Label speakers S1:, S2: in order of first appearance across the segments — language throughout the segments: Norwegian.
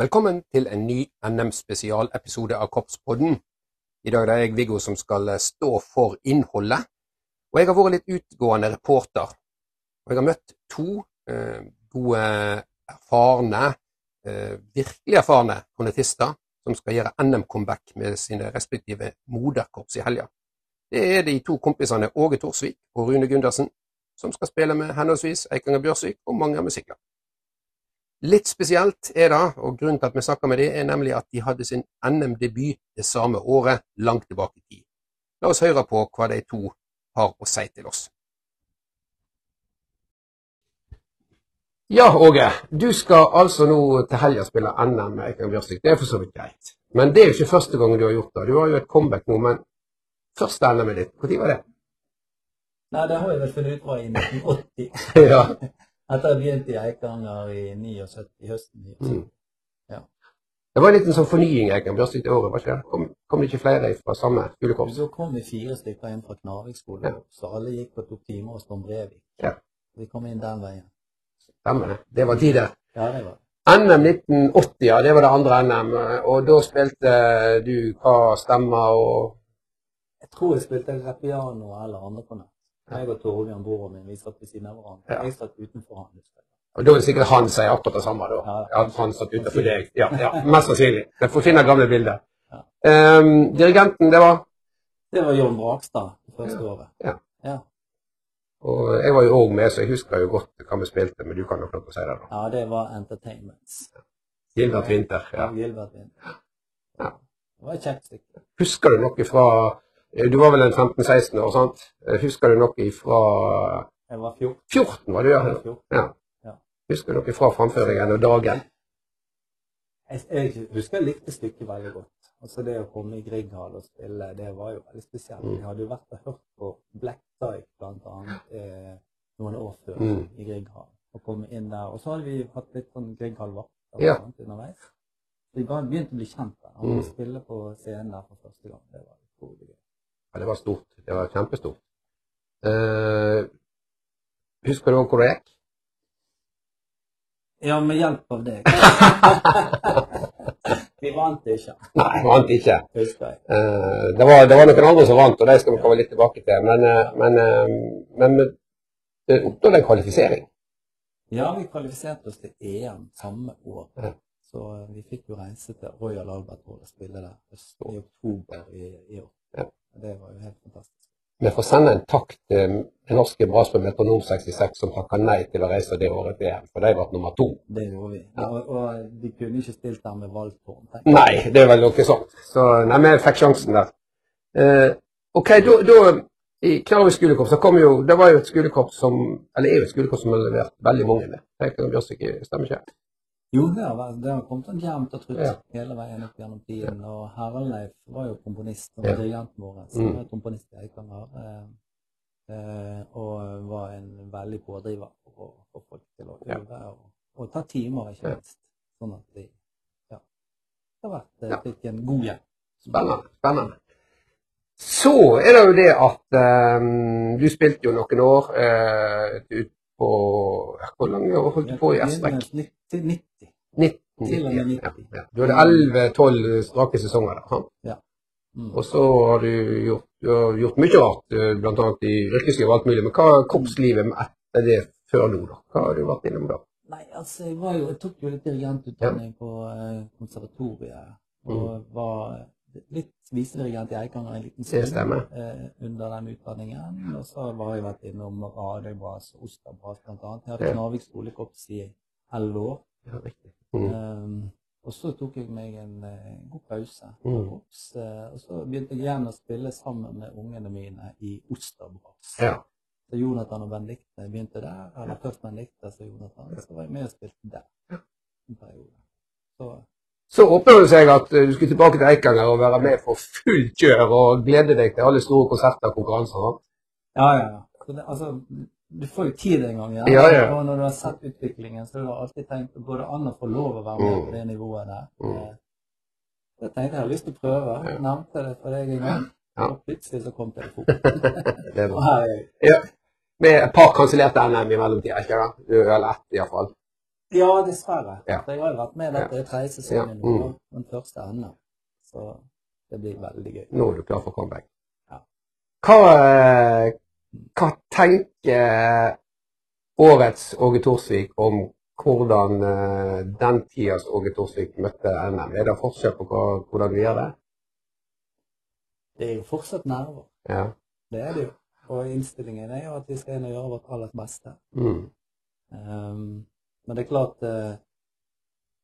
S1: Velkommen til en ny NM-spesialepisode av Korpspodden. I dag er det jeg, Viggo, som skal stå for innholdet. Og jeg har vært litt utgående reporter. Og jeg har møtt to eh, gode, erfarne, eh, virkelig erfarne konetister som skal gjøre NM-comeback med sine respektive moderkorps i helga. Det er de to kompisene Åge Torsvik og Rune Gundersen, som skal spille med henholdsvis Eikanger Bjørsvik og Manger Musikklag. Litt spesielt er det, og grunnen til at vi snakker med dem, er nemlig at de hadde sin NM-debut det samme året, langt tilbake i tid. La oss høre på hva de to har å si til oss. Ja, Åge. Du skal altså nå til helga spille NM med Eikanger Bjørsvik. Det er for så vidt greit. Men det er jo ikke første gang du har gjort det. Du har jo et comeback nå, men første NM-et ditt, når var det?
S2: Nei, det har jeg vel funnet ut fra i 1980.
S1: ja.
S2: Etter jeg begynte i Eikanger i 79, i høsten 79.
S1: Mm.
S2: Ja.
S1: Det var en liten sånn fornying i Eikanger Bjørsvik det året, var ikke det? Kom, kom det ikke flere fra samme skolekorps?
S2: Så kom vi fire stykker inn fra Knarvik skole,
S1: Ja.
S2: så alle gikk og tok timer hos Tom Brevik.
S1: Ja.
S2: Vi kom inn den veien.
S1: Stemmer det. Det var tider.
S2: Ja, det var det.
S1: NM 1980, ja, det var det andre NM. Og da spilte du hva stemmer og
S2: Jeg tror jeg spilte Repiano eller andre på nett. Jeg og Torbjørn, broren min, vi satt ved siden av hverandre. Jeg satt utenfor han.
S1: Og da er det sikkert han sier akkurat det samme, da. At han satt utenfor deg. Ja, ja, mest sannsynlig. Jeg får finne gamle bilder.
S2: Ja.
S1: Ehm, dirigenten, det var
S2: Det var John Brakstad det første året.
S1: Ja.
S2: Ja.
S1: Og jeg var jo òg med, så jeg husker jo godt hva vi spilte, men du kan nok få si det, da.
S2: ja, det var Entertainments.
S1: Gilbert Winter. Ja.
S2: Gilbert Winter.
S1: Ja.
S2: Det var et kjekt stykke.
S1: Husker du noe fra Du var vel en 15-16 år, sant? Husker du noe fra
S2: Jeg var 14.
S1: 14, var du, ja?
S2: Jeg var 14.
S1: ja.
S2: Ja.
S1: Husker du noe fra framføringen og dagen?
S2: Jeg, jeg husker jeg likte stykket veldig godt. Altså Det å komme i Grieghall og spille, det var jo veldig spesielt.
S1: Mm.
S2: Jeg hadde jo vært og hørt på Black Dike annet eh, noen år før
S1: Mm.
S2: i Grieghall. Og komme inn der. Og så hadde vi hatt litt sånn Grieghall-vakter
S1: Ja.
S2: underveis. Vi begynte å bli kjent der. Og
S1: Mm.
S2: spille på scenen der for første gang, det var utrolig gøy.
S1: Ja, det var stort. Det var kjempestort. Uh, husker du hvor det gikk?
S2: Ja, med hjelp av deg. vi vant ikke,
S1: Nei, vant ikke.
S2: husker jeg.
S1: Uh, det, var, det var noen andre som vant, og det skal vi komme litt tilbake til. Men, uh, men, uh, men det oppnådde en kvalifisering.
S2: Ja, vi kvalifiserte oss til EM samme år.
S1: Ja.
S2: Så vi fikk jo reise til Royal Albert Hall og spille der i oktober i, i år.
S1: Ja.
S2: Det var jo helt fantastisk.
S1: Vi får sende en takk til den norske brassband Metronom 66 som takka nei til å reise det året til EM, for de ble nummer to.
S2: Det gjorde vi.
S1: Ja.
S2: Og, og de kunne ikke stilt der med valgtårn.
S1: Nei, det er vel noe sånt. Så nei, vi fikk sjansen der. Eh, OK, da, I Knarvik skolekorps kom jo Det var jo et skolekorps som Eller er jo et skolekorps som har levert veldig mange med. Bjørsvik, stemmer ikke?
S2: Jo, har, vært- det har kommet en jevnt og trutt
S1: Ja.
S2: hele veien opp gjennom tiden. Og Herleif var jo komponist og
S1: Ja.
S2: dirigenten vår. Så
S1: Mm.
S2: var komponist i Eikanger. Eh, eh, og var en veldig pådriver for å få folk til å
S1: Ja.
S2: øve og, og ta timer, ikke
S1: Ja.
S2: minst. Sånn at vi ja, det har vært, eh, fikk en god hjelp.
S1: Spennende. spennende. Så er det jo det at um, du spilte jo noen år uh, ut på Hvor lenge holdt du på i?
S2: Til 90.
S1: 19?
S2: Til og med
S1: ja,
S2: 90.
S1: ja. Du hadde 11-12 strake sesonger der. Ja.
S2: Mm.
S1: Og så har du gjort, du har gjort mye rart, bl.a. blant annet i yrkesliv og alt mulig. Men hva er kroppslivet etter det før nå, da? Hva har du vært innom da?
S2: Nei, altså, jeg, var jo, jeg tok jo litt dirigentutdanning på eh, konservatoriet. Og var litt visere at jeg kan ha en liten stund eh, under den utdanningen. Og så har jeg vært innom Radøybras og Osterbras blant annet. Jeg hadde
S1: Ja.
S2: Narvik skolekorps i elleve år.
S1: Ja, riktig. Mm.
S2: Um, og så tok jeg meg en eh, god pause.
S1: Mm.
S2: Ops, korps, eh, og så begynte jeg igjen å spille sammen med ungene mine i Osterbras.
S1: Ja.
S2: Så Jonathan og Benedicte begynte der. Eller først Benedicte, så Jonathan. Så var jeg med og spilte der Så
S1: håper du seg at eh, du skulle tilbake til Eikanger og være med for fullt kjør og glede deg til alle store konserter og konkurranser.
S2: Ja, ja, ja. Det, altså, du får jo tid en gang igjen.
S1: Ja, ja.
S2: Og når du har sett utviklingen, så har du alltid tenkt går det an å få lov å være med
S1: Mm.
S2: på det nivået der.
S1: Mm.
S2: Eh, jeg tenkte jeg hadde lyst til å prøve.
S1: Ja.
S2: Nevnte det for deg en gang.
S1: Ja.
S2: Og plutselig så kom telefonen.
S1: Det er bra.
S2: jeg.
S1: Med et par kansellerte NM i mellomtida, ikke sant? Eller ett, iallfall.
S2: Ja, dessverre.
S1: Ja.
S2: For jeg har jo vært med dette i tredje sesongen
S1: Ja, mm.
S2: men første ennå. Så det blir veldig gøy.
S1: Nå er du klar for comeback.
S2: Ja.
S1: Hva, eh, hva tenker årets Åge Thorsvik om hvordan eh, den tidas Åge Thorsvik møtte NM? Er det forskjell på hvordan vi gjør det?
S2: Det er jo fortsatt nerver.
S1: Ja.
S2: Det er det jo. Og innstillingen er jo at vi skal inn og gjøre vårt aller beste.
S1: Mm.
S2: Ehm, men det er klart eh,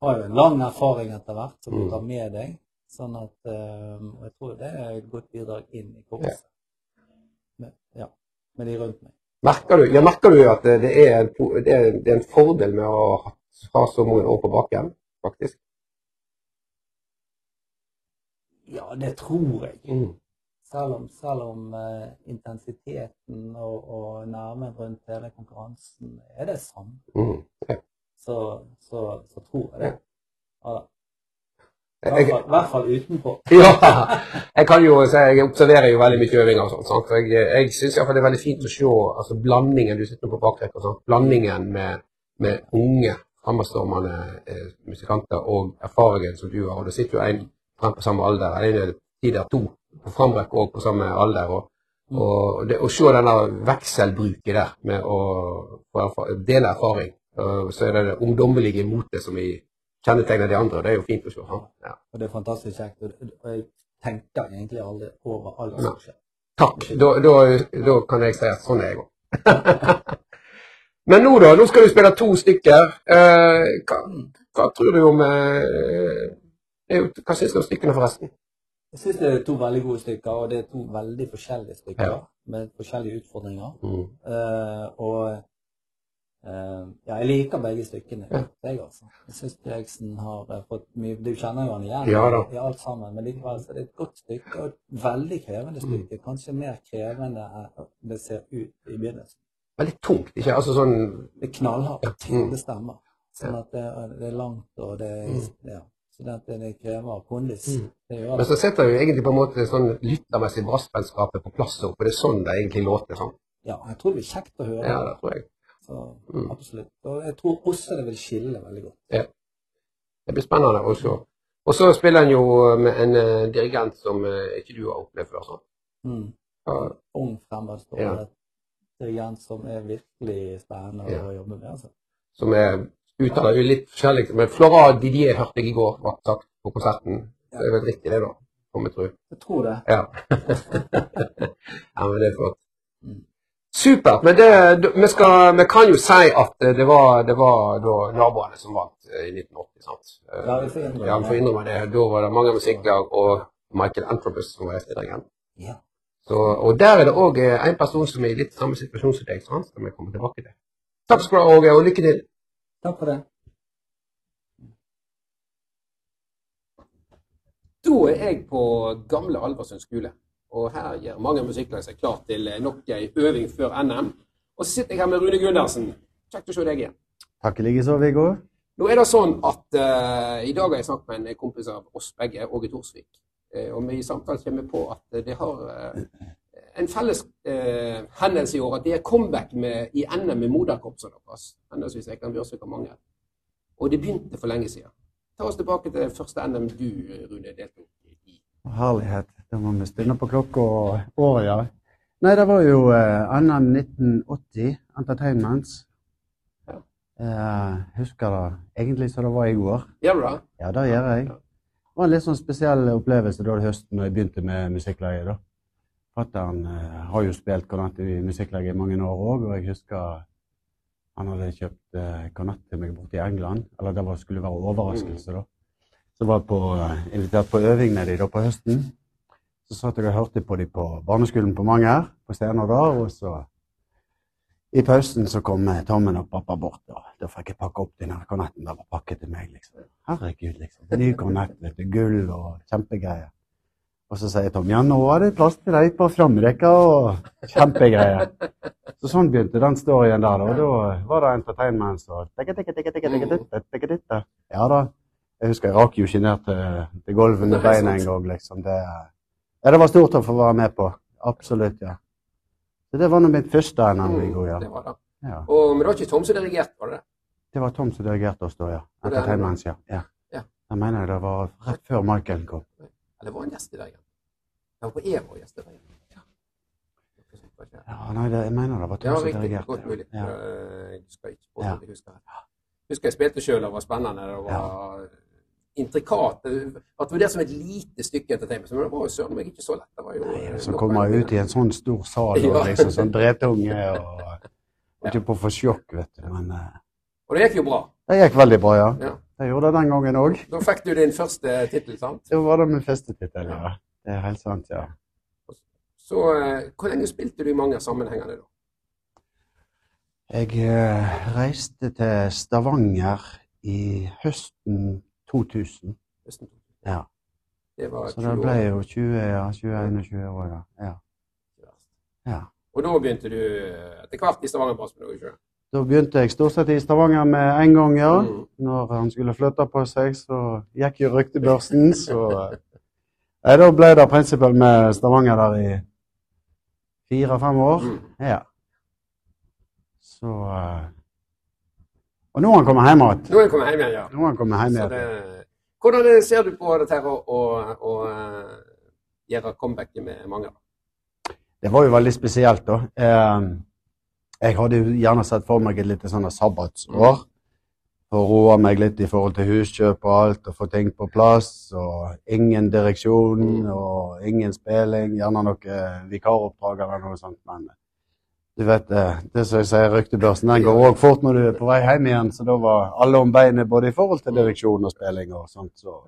S2: har jo en lang erfaring etter hvert som du
S1: Mm.
S2: tar med deg. Sånn at eh, Jeg tror det er et godt bidrag inn i korpset. Med, ja, med de rundt meg.
S1: Merker, du, ja, merker du at det er, en, det, er, det er en fordel med å ha, ha så mange år på baken, faktisk?
S2: Ja, det tror jeg.
S1: Mm.
S2: Selv om, selv om uh, intensiteten og, og nærmen rundt hele konkurransen er det samme,
S1: Mm. Ja.
S2: Så, så, så tror jeg det. Ja. I hvert fall, hvert fall utenpå.
S1: ja, jeg kan jo si, jeg observerer jo veldig mye øving og sånt. sant? Jeg, jeg syns det er veldig fint å se altså blandingen du sitter på bakrekk og sånt, blandingen med, med unge, fremadstormende eh, musikanter og erfaringen som du har. Og det sitter jo en frem på samme alder, en tider to på framrekk og på samme alder. Og, og det, å se denne vekselbruket der med å dele erfaring, så er det det ungdommelige motet som kjennetegner de andre. og Det er jo fint å se. Ja.
S2: Og det er fantastisk kjekt. Og, jeg tenker egentlig aldri over alt som skjer.
S1: Takk. Da, da, da kan jeg si at sånn er jeg òg. Men nå, da? Nå skal du spille to stykker. Eh, hva, hva tror du om eh, Hva syns du om stykkene, forresten?
S2: Jeg syns det er to veldig gode stykker, og det er to veldig forskjellige stykker
S1: Ja.
S2: med forskjellige utfordringer.
S1: Mm.
S2: Eh, og ja, jeg liker begge stykkene.
S1: Ja.
S2: Jeg, altså. jeg syns Eriksen har eh, fått mye Du kjenner jo han igjen
S1: Ja
S2: i alt sammen, men likevel så er det et godt stykke og et veldig krevende
S1: Mm.
S2: stykke. Kanskje mer krevende enn det ser ut i begynnelsen.
S1: Veldig tungt, ikke? Altså sånn
S2: Det er knallhardt,
S1: Ja. Mm.
S2: det stemmer. Sånn at det, det er langt, og det er ja. Så det, at det krever kondis.
S1: Mm. Men så setter jo egentlig på en måte sånn lyttermessig brassvennskapet på plass, og det er sånn det egentlig låter. sånn.
S2: Ja, jeg tror det blir kjekt å høre.
S1: Ja, det tror jeg.
S2: Så
S1: Mm.
S2: absolutt. Og jeg tror også det vil skille veldig godt.
S1: Det blir spennende å se. Og så spiller han jo med en uh, dirigent som uh, ikke du har opplevd før. sånn.
S2: Mm.
S1: Ja,
S2: Ung fremadstormende
S1: Ja.
S2: dirigent som er virkelig spennende
S1: Ja.
S2: å jobbe med. Altså.
S1: som er uttaler jo litt forskjellig. Men Flora Didier hørte jeg i går var sagt på konserten. Det er vel riktig det, da. Om jeg tror.
S2: Jeg tror det.
S1: Ja. ja, men det er flott.
S2: Mm.
S1: Supert. Men det, vi, skal, vi kan jo si at det var, det var naboene som vant eh, i 1980. sant? Eh,
S2: Ja, vi får innrømme
S1: Ja, vi får
S2: det.
S1: innrømme det. Da var det mange musikklag og Michael Anthropus som var gjestedirigent.
S2: Ja.
S1: Så, og der er det òg en person som er i litt samme situasjon som deg, sant? som vi kommer tilbake til. Takk skal du ha, Åge, og lykke til.
S2: Takk for det.
S1: Da er jeg på gamle Alversund skole, og her gjør mange musikklag seg klar til nok ei øving før NM. Og så sitter jeg her med Rune Gundersen. Kjekt å se deg igjen.
S3: Takk i likeså, Viggo.
S1: Nå er det sånn at uh, i dag har jeg snakket med en kompis av oss begge, Åge Thorsvik. Uh, og vi i samtalen kommer på at det har uh, en felles hendelse i år. At det er comeback med, i NM med moderkorpset deres. Henholdsvis Ekan Bjørsvik og mange. Og det begynte for lenge siden. Ta oss tilbake til første NM du, Rune, deltok i.
S3: Herlighet. Da må vi stille på klokka og året, ja. Nei, det var jo eh, NM 1980, Entertainments.
S1: Ja.
S3: Eh, husker det egentlig som det var i går.
S1: Gjør du det?
S3: Ja, det gjør jeg. Det var en litt sånn spesiell opplevelse da høsten da jeg begynte med musikklaget. da. Fatter'n eh, har jo spilt kornett i musikklaget i mange år òg, og jeg husker han hadde kjøpt eh, kornett til meg borte i England. Eller det var, skulle være overraskelse, da. Så var jeg på, eh, invitert på øving dem da på høsten. Så satt jeg og hørte på dem på barneskolen på Manger, på Stener der, og så i pausen så kom Tommen og pappa bort, og da fikk jeg pakke opp den her kornetten. Det var pakket til meg, liksom. Herregud, liksom. Ny kornett, vet du. Gull og kjempegreier. Og så sier Tom ja, nå er det plass til deg på framrekka, og kjempegreier. Så sånn begynte den storyen der. Og da var det entertainment og Ja da. Jeg husker jeg rak jo ikke ned til, til gulvet med beina en gang, liksom. Det, ja, det var stort å få være med på. Absolutt, ja. Så det var nå mitt første NM, Viggo, ja.
S1: Det var det.
S3: ja.
S1: Og, men det var ikke Tom som dirigerte, var det det?
S3: Det var Tom som dirigerte oss da, ja.
S1: Det er det
S3: Entertainments, ja. ja.
S1: Ja.
S3: Jeg mener det var rett før Michael kom.
S1: Eller var han gjest i dag? Det var på Evo gjest i dag. Ja.
S3: Ja, nei, det, jeg mener det var Tom
S1: Ja,
S3: som
S1: riktig.
S3: dirigerte.
S1: Godt mulig.
S3: Ja.
S1: Jeg husker ikke på
S3: Ja.
S1: jeg husker det. Husker jeg spilte sjøl, det var spennende. Det var intrikat. At det var det som et lite stykke entertainment. Men det var jo søren meg ikke så lett. Det var jo
S3: Nei,
S1: som
S3: Så kommer jeg ut i en sånn stor sal og liksom sånn dretunge og Ikke på å få sjokk, vet du. Men eh,
S1: Og det gikk jo bra.
S3: det gikk veldig bra, ja.
S1: Ja.
S3: Jeg gjorde det den gangen òg.
S1: Da fikk du din første tittel, sant?
S3: Det var det min første tittel, ja. Det er helt sant, ja.
S1: Så eh, hvor lenge spilte du i mange sammenhenger da?
S3: Jeg eh, reiste til Stavanger i høsten 2000.
S1: Høsten 2000.
S3: Ja.
S1: Det var
S3: Så
S1: 20
S3: det ble
S1: år.
S3: jo 20, ja, 21 år, da. Ja. ja.
S1: Og da begynte du eh, etter hvert i Stavanger Brass, men det var ikke det?
S3: Da begynte jeg stort sett i Stavanger med en gang, ja.
S1: Mm.
S3: Når han skulle flytte på seg, så gikk jo ryktebørsen, så eh, Nei, da ble det prinsippet med Stavanger der i fire-fem år.
S1: Mm.
S3: Ja. Så eh, Og nå er han kommet hjem igjen.
S1: Nå er han kommet hjem igjen, ja.
S3: Nå har han kommet hjem igjen.
S1: det, hvordan er- ser du på dette her å, å, eh, gjøre comebacket med mange?
S3: Det var jo veldig spesielt, da. Eh, jeg hadde jo gjerne sett for meg et lite sånn sabbatsår. For å roe meg litt i forhold til huskjøp og alt, og få ting på plass. Og ingen direksjon
S1: Mm.
S3: og ingen spilling. Gjerne noe vikaroppdrag eller noe sånt. Men du vet, eh, det som jeg sier, ryktebørsen den går òg fort når du er på vei hjem igjen. Så da var alle om beinet både i forhold til direksjon og spilling og sånt. Så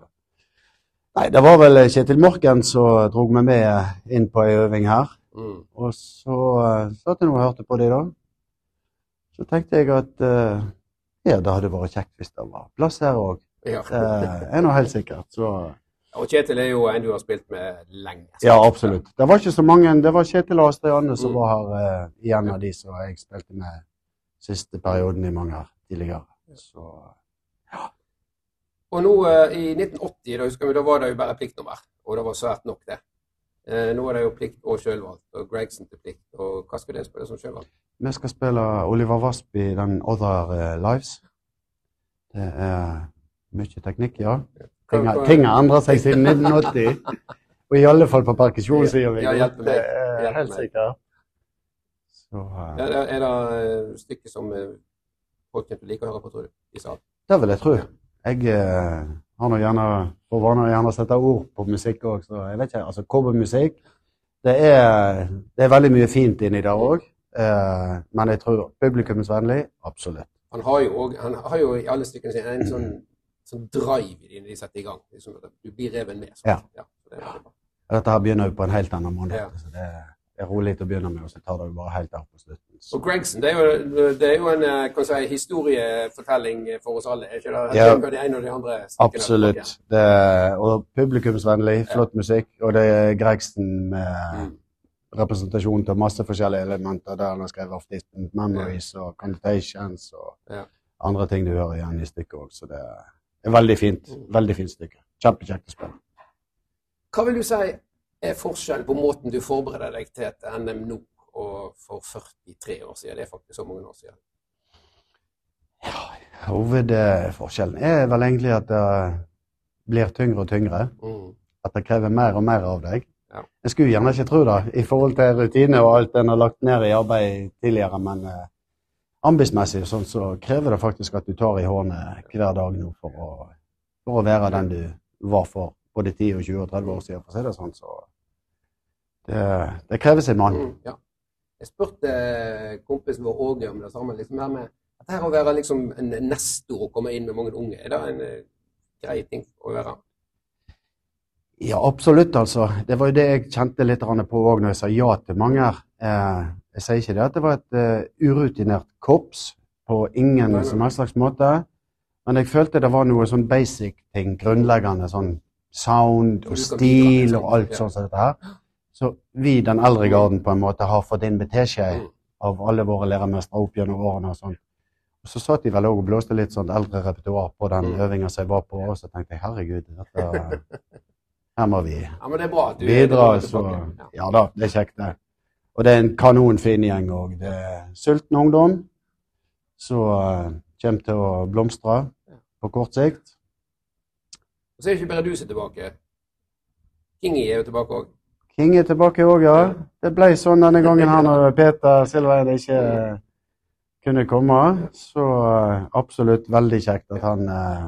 S3: Nei, det var vel Kjetil Morken som dro meg med inn på ei øving her.
S1: Mm.
S3: Og så uh, satt jeg og hørte på det i dag. Så tenkte jeg at uh, ja, det hadde vært kjekt hvis det var plass her òg.
S1: Ja.
S3: Det er nå helt sikkert. Så
S1: Og Kjetil er jo en du har spilt med lenge.
S3: ja, absolutt. Det var ikke så mange. Det var Kjetil og Astrid Anne som
S1: Mm.
S3: var her eh, igjen av de som jeg spilte med siste perioden i mange år tidligere. Så ja.
S1: Og nå eh, i 1980, da, husker vi, da var det jo bare pliktnummer. Og det var svært nok, det. Eh, nå er det jo plikt og sjølvalgt. Og Gregson til plikt. Og hva skal det spille som sjølvalgt?
S3: vi skal spille Oliver Wasp i den Other eh, Lives. Det er mye teknikk, ja. Ting, ting har endret seg siden 1980. Og i alle fall på perkusjon, sier vi.
S1: Ja, hjelp meg. Hjelp
S3: helt sikkert. Så eh,
S1: det, er det eh, som eh, folk kommer å høre på, tror du? I salen?
S3: det vil jeg tro. Jeg har nå gjerne for vane å gjerne sette ord på musikk òg, så jeg vet ikke. Altså cowboymusikk det det er veldig mye fint inni der òg. Men jeg tror publikumsvennlig absolutt.
S1: Han har jo, også, han har jo i alle stykkene sine en sånn, sånn drive i de setter i gang. Liksom, du blir reven med. sånn.
S3: Ja.
S1: ja det.
S3: Dette her begynner jo på en helt annen måte.
S1: Ja.
S3: Så det er rolig til å begynne med, og så tar det jo bare helt av på slutten. Så.
S1: Og Gregson, det er jo, det er jo en eh, si, historiefortelling for oss alle. ikke det?
S3: Ja.
S1: Det ene og de andre
S3: Absolutt. Det er, og publikumsvennlig, flott musikk. Og det er Gregson med
S1: Mm.
S3: representasjon til masse forskjellige elementer der han har skrevet of distant memories og connotations og andre ting du hører igjen i stykket òg. Veldig fint. Veldig fint stykke. Kjempekjekt å spille.
S1: Hva vil du si er forskjellen på måten du forbereder deg til et NM nå og for 43 år siden? Det er faktisk så mange år siden.
S3: Hovedforskjellen er vel egentlig at det blir tyngre og tyngre.
S1: Mm.
S3: At det krever mer og mer av deg.
S1: Ja.
S3: Jeg skulle gjerne ikke tro det i forhold til rutine og alt en har lagt ned i arbeid tidligere, men eh, ambismessig sånn, så krever det faktisk at du tar i hårene hver dag nå for å, for å være den du var for både 10, og 20 og 30 år siden, for å si det sånn. Så det, det krever sin mann.
S1: Mm, ja. Jeg spurte kompisen vår Åge om det samme. liksom her med at her å være liksom en nestor og komme inn med mange unge, er det en eh, grei ting å være?
S3: Ja, absolutt, altså. Det var jo det jeg kjente litt på òg når jeg sa ja til mange. her. Eh, jeg sier ikke det at det var et eh, urutinert korps på ingen som helst slags måte. Men jeg følte det var noe sånn basic ting, grunnleggende sånn sound og stil og alt
S1: ja.
S3: sånn som dette her. Så vi, den eldre garden, på en måte har fått inn beteskje
S1: teskje
S3: av alle våre læremestere opp gjennom årene og sånn. Og så satt de vel òg og blåste litt sånn eldre repertoar på den
S1: Mm.
S3: øvinga som jeg var på, og så tenkte jeg herregud, dette Her må vi
S1: Ja, men det bra at du
S3: bidra, så.
S1: Ja.
S3: Da, det er kjekt, det. Og det er en kanonfin gjeng òg. Det er sulten ungdom. som uh, kommer til å blomstre på kort sikt.
S1: Og så er det ikke bare du som er tilbake. Kingi er jo tilbake òg.
S3: King er tilbake òg, ja. Det ble sånn denne gangen her når Peter Silvereid ikke kunne komme. Så eh, absolutt veldig kjekt at han eh,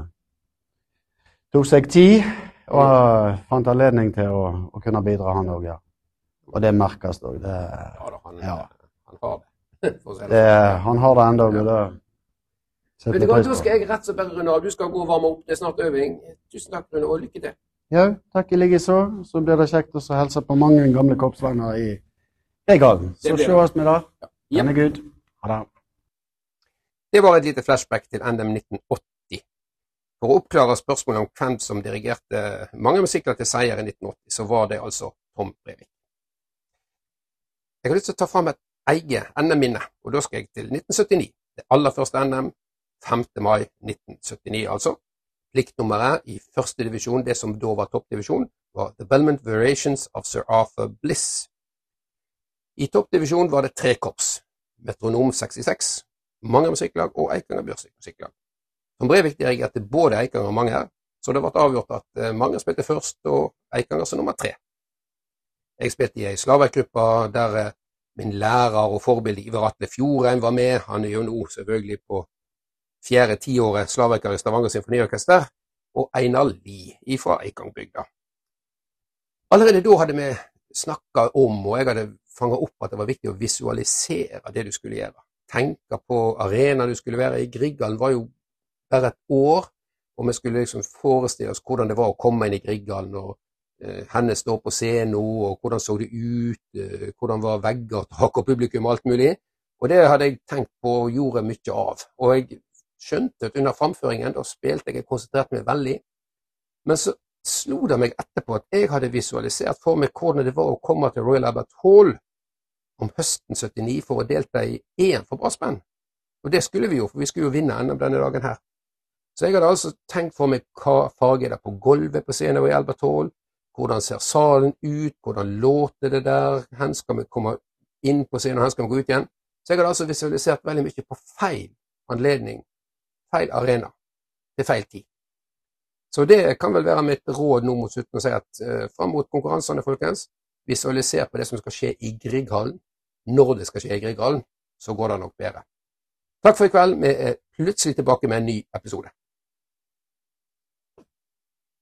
S3: tok seg tid og fant anledning til å, å kunne bidra, han òg. Ja. Og det merkes òg.
S1: Ja han,
S3: Ja.
S1: han har det. Det sånn.
S3: han har det ennå, Ja. det setter pris
S1: Da skal jeg rett og slett bare runde av. Du skal gå og varme opp. Det er snart øving. Tusen takk, Rune, og lykke til.
S3: Ja, takk i like Så Så blir det kjekt å hilse på mange gamle korpsvenner i Regallen. Så sees vi.
S1: Ja.
S3: Denne Gud. Ha det.
S1: Det var et lite flashback til NM 1980. For å oppklare spørsmålet om hvem som dirigerte mange musikler til seier i 1980, så var det altså Tom Brevik. Jeg har lyst til å ta fram et eget NM-minne, og da skal jeg til 1979. Det aller første NM, 5. mai 1979 altså. Pliktnummeret i første divisjon, det som da var toppdivisjon, var The Belmont Variations of Sir Arthur Bliss. I toppdivisjon var det tre korps. Metronom 66, Manger musikklag og Eikanger Bjørsvik musikklag. Tom Brevik etter både Eikanger og Manger, så det ble avgjort at eh, Manger spilte først og Eikanger som nummer tre. Jeg spilte i ei slavergruppe der eh, min lærer og forbilde Iver Atle Fjordheim var med. Han er jo nå selvfølgelig på fjerde tiåret slaverker i Stavanger Symfoniorkester, og Einar Lie fra Eikangbygda. Allerede da hadde vi snakka om, og jeg hadde fanga opp at det var viktig å visualisere det du skulle gjøre. Tenke på arenaen du skulle være i. Grieghallen var jo bare et år, og vi skulle liksom forestille oss hvordan det var å komme inn i Grieghallen, og eh, henne stå på scenen, og hvordan så det ut, eh, hvordan var vegger, tak og publikum alt mulig. Og det hadde jeg tenkt på og gjorde mye av. Og jeg skjønte at under framføringen, da spilte jeg, og konsentrerte meg veldig. Men så slo det meg etterpå at jeg hadde visualisert for meg hvordan det var å komme til Royal Albert Hall om høsten 79 for å delta i EM for brassband. Og det skulle vi jo, for vi skulle jo vinne NM denne dagen her. Så jeg hadde altså tenkt for meg hva farge er det på gulvet på scenen i Albert Hall, hvordan ser salen ut, hvordan låter det der, hvor skal vi komme inn på scenen, og hvor skal vi gå ut igjen. Så jeg hadde altså visualisert veldig mye på feil anledning, feil arena, til feil tid. Så det kan vel være mitt råd nå mot slutten å si at eh, fram mot konkurransene, folkens, visualiser på det som skal skje i Grieghallen. Når det skal skje i Grieghallen, så går det nok bedre. Takk for i kveld. Vi er plutselig tilbake med en ny episode.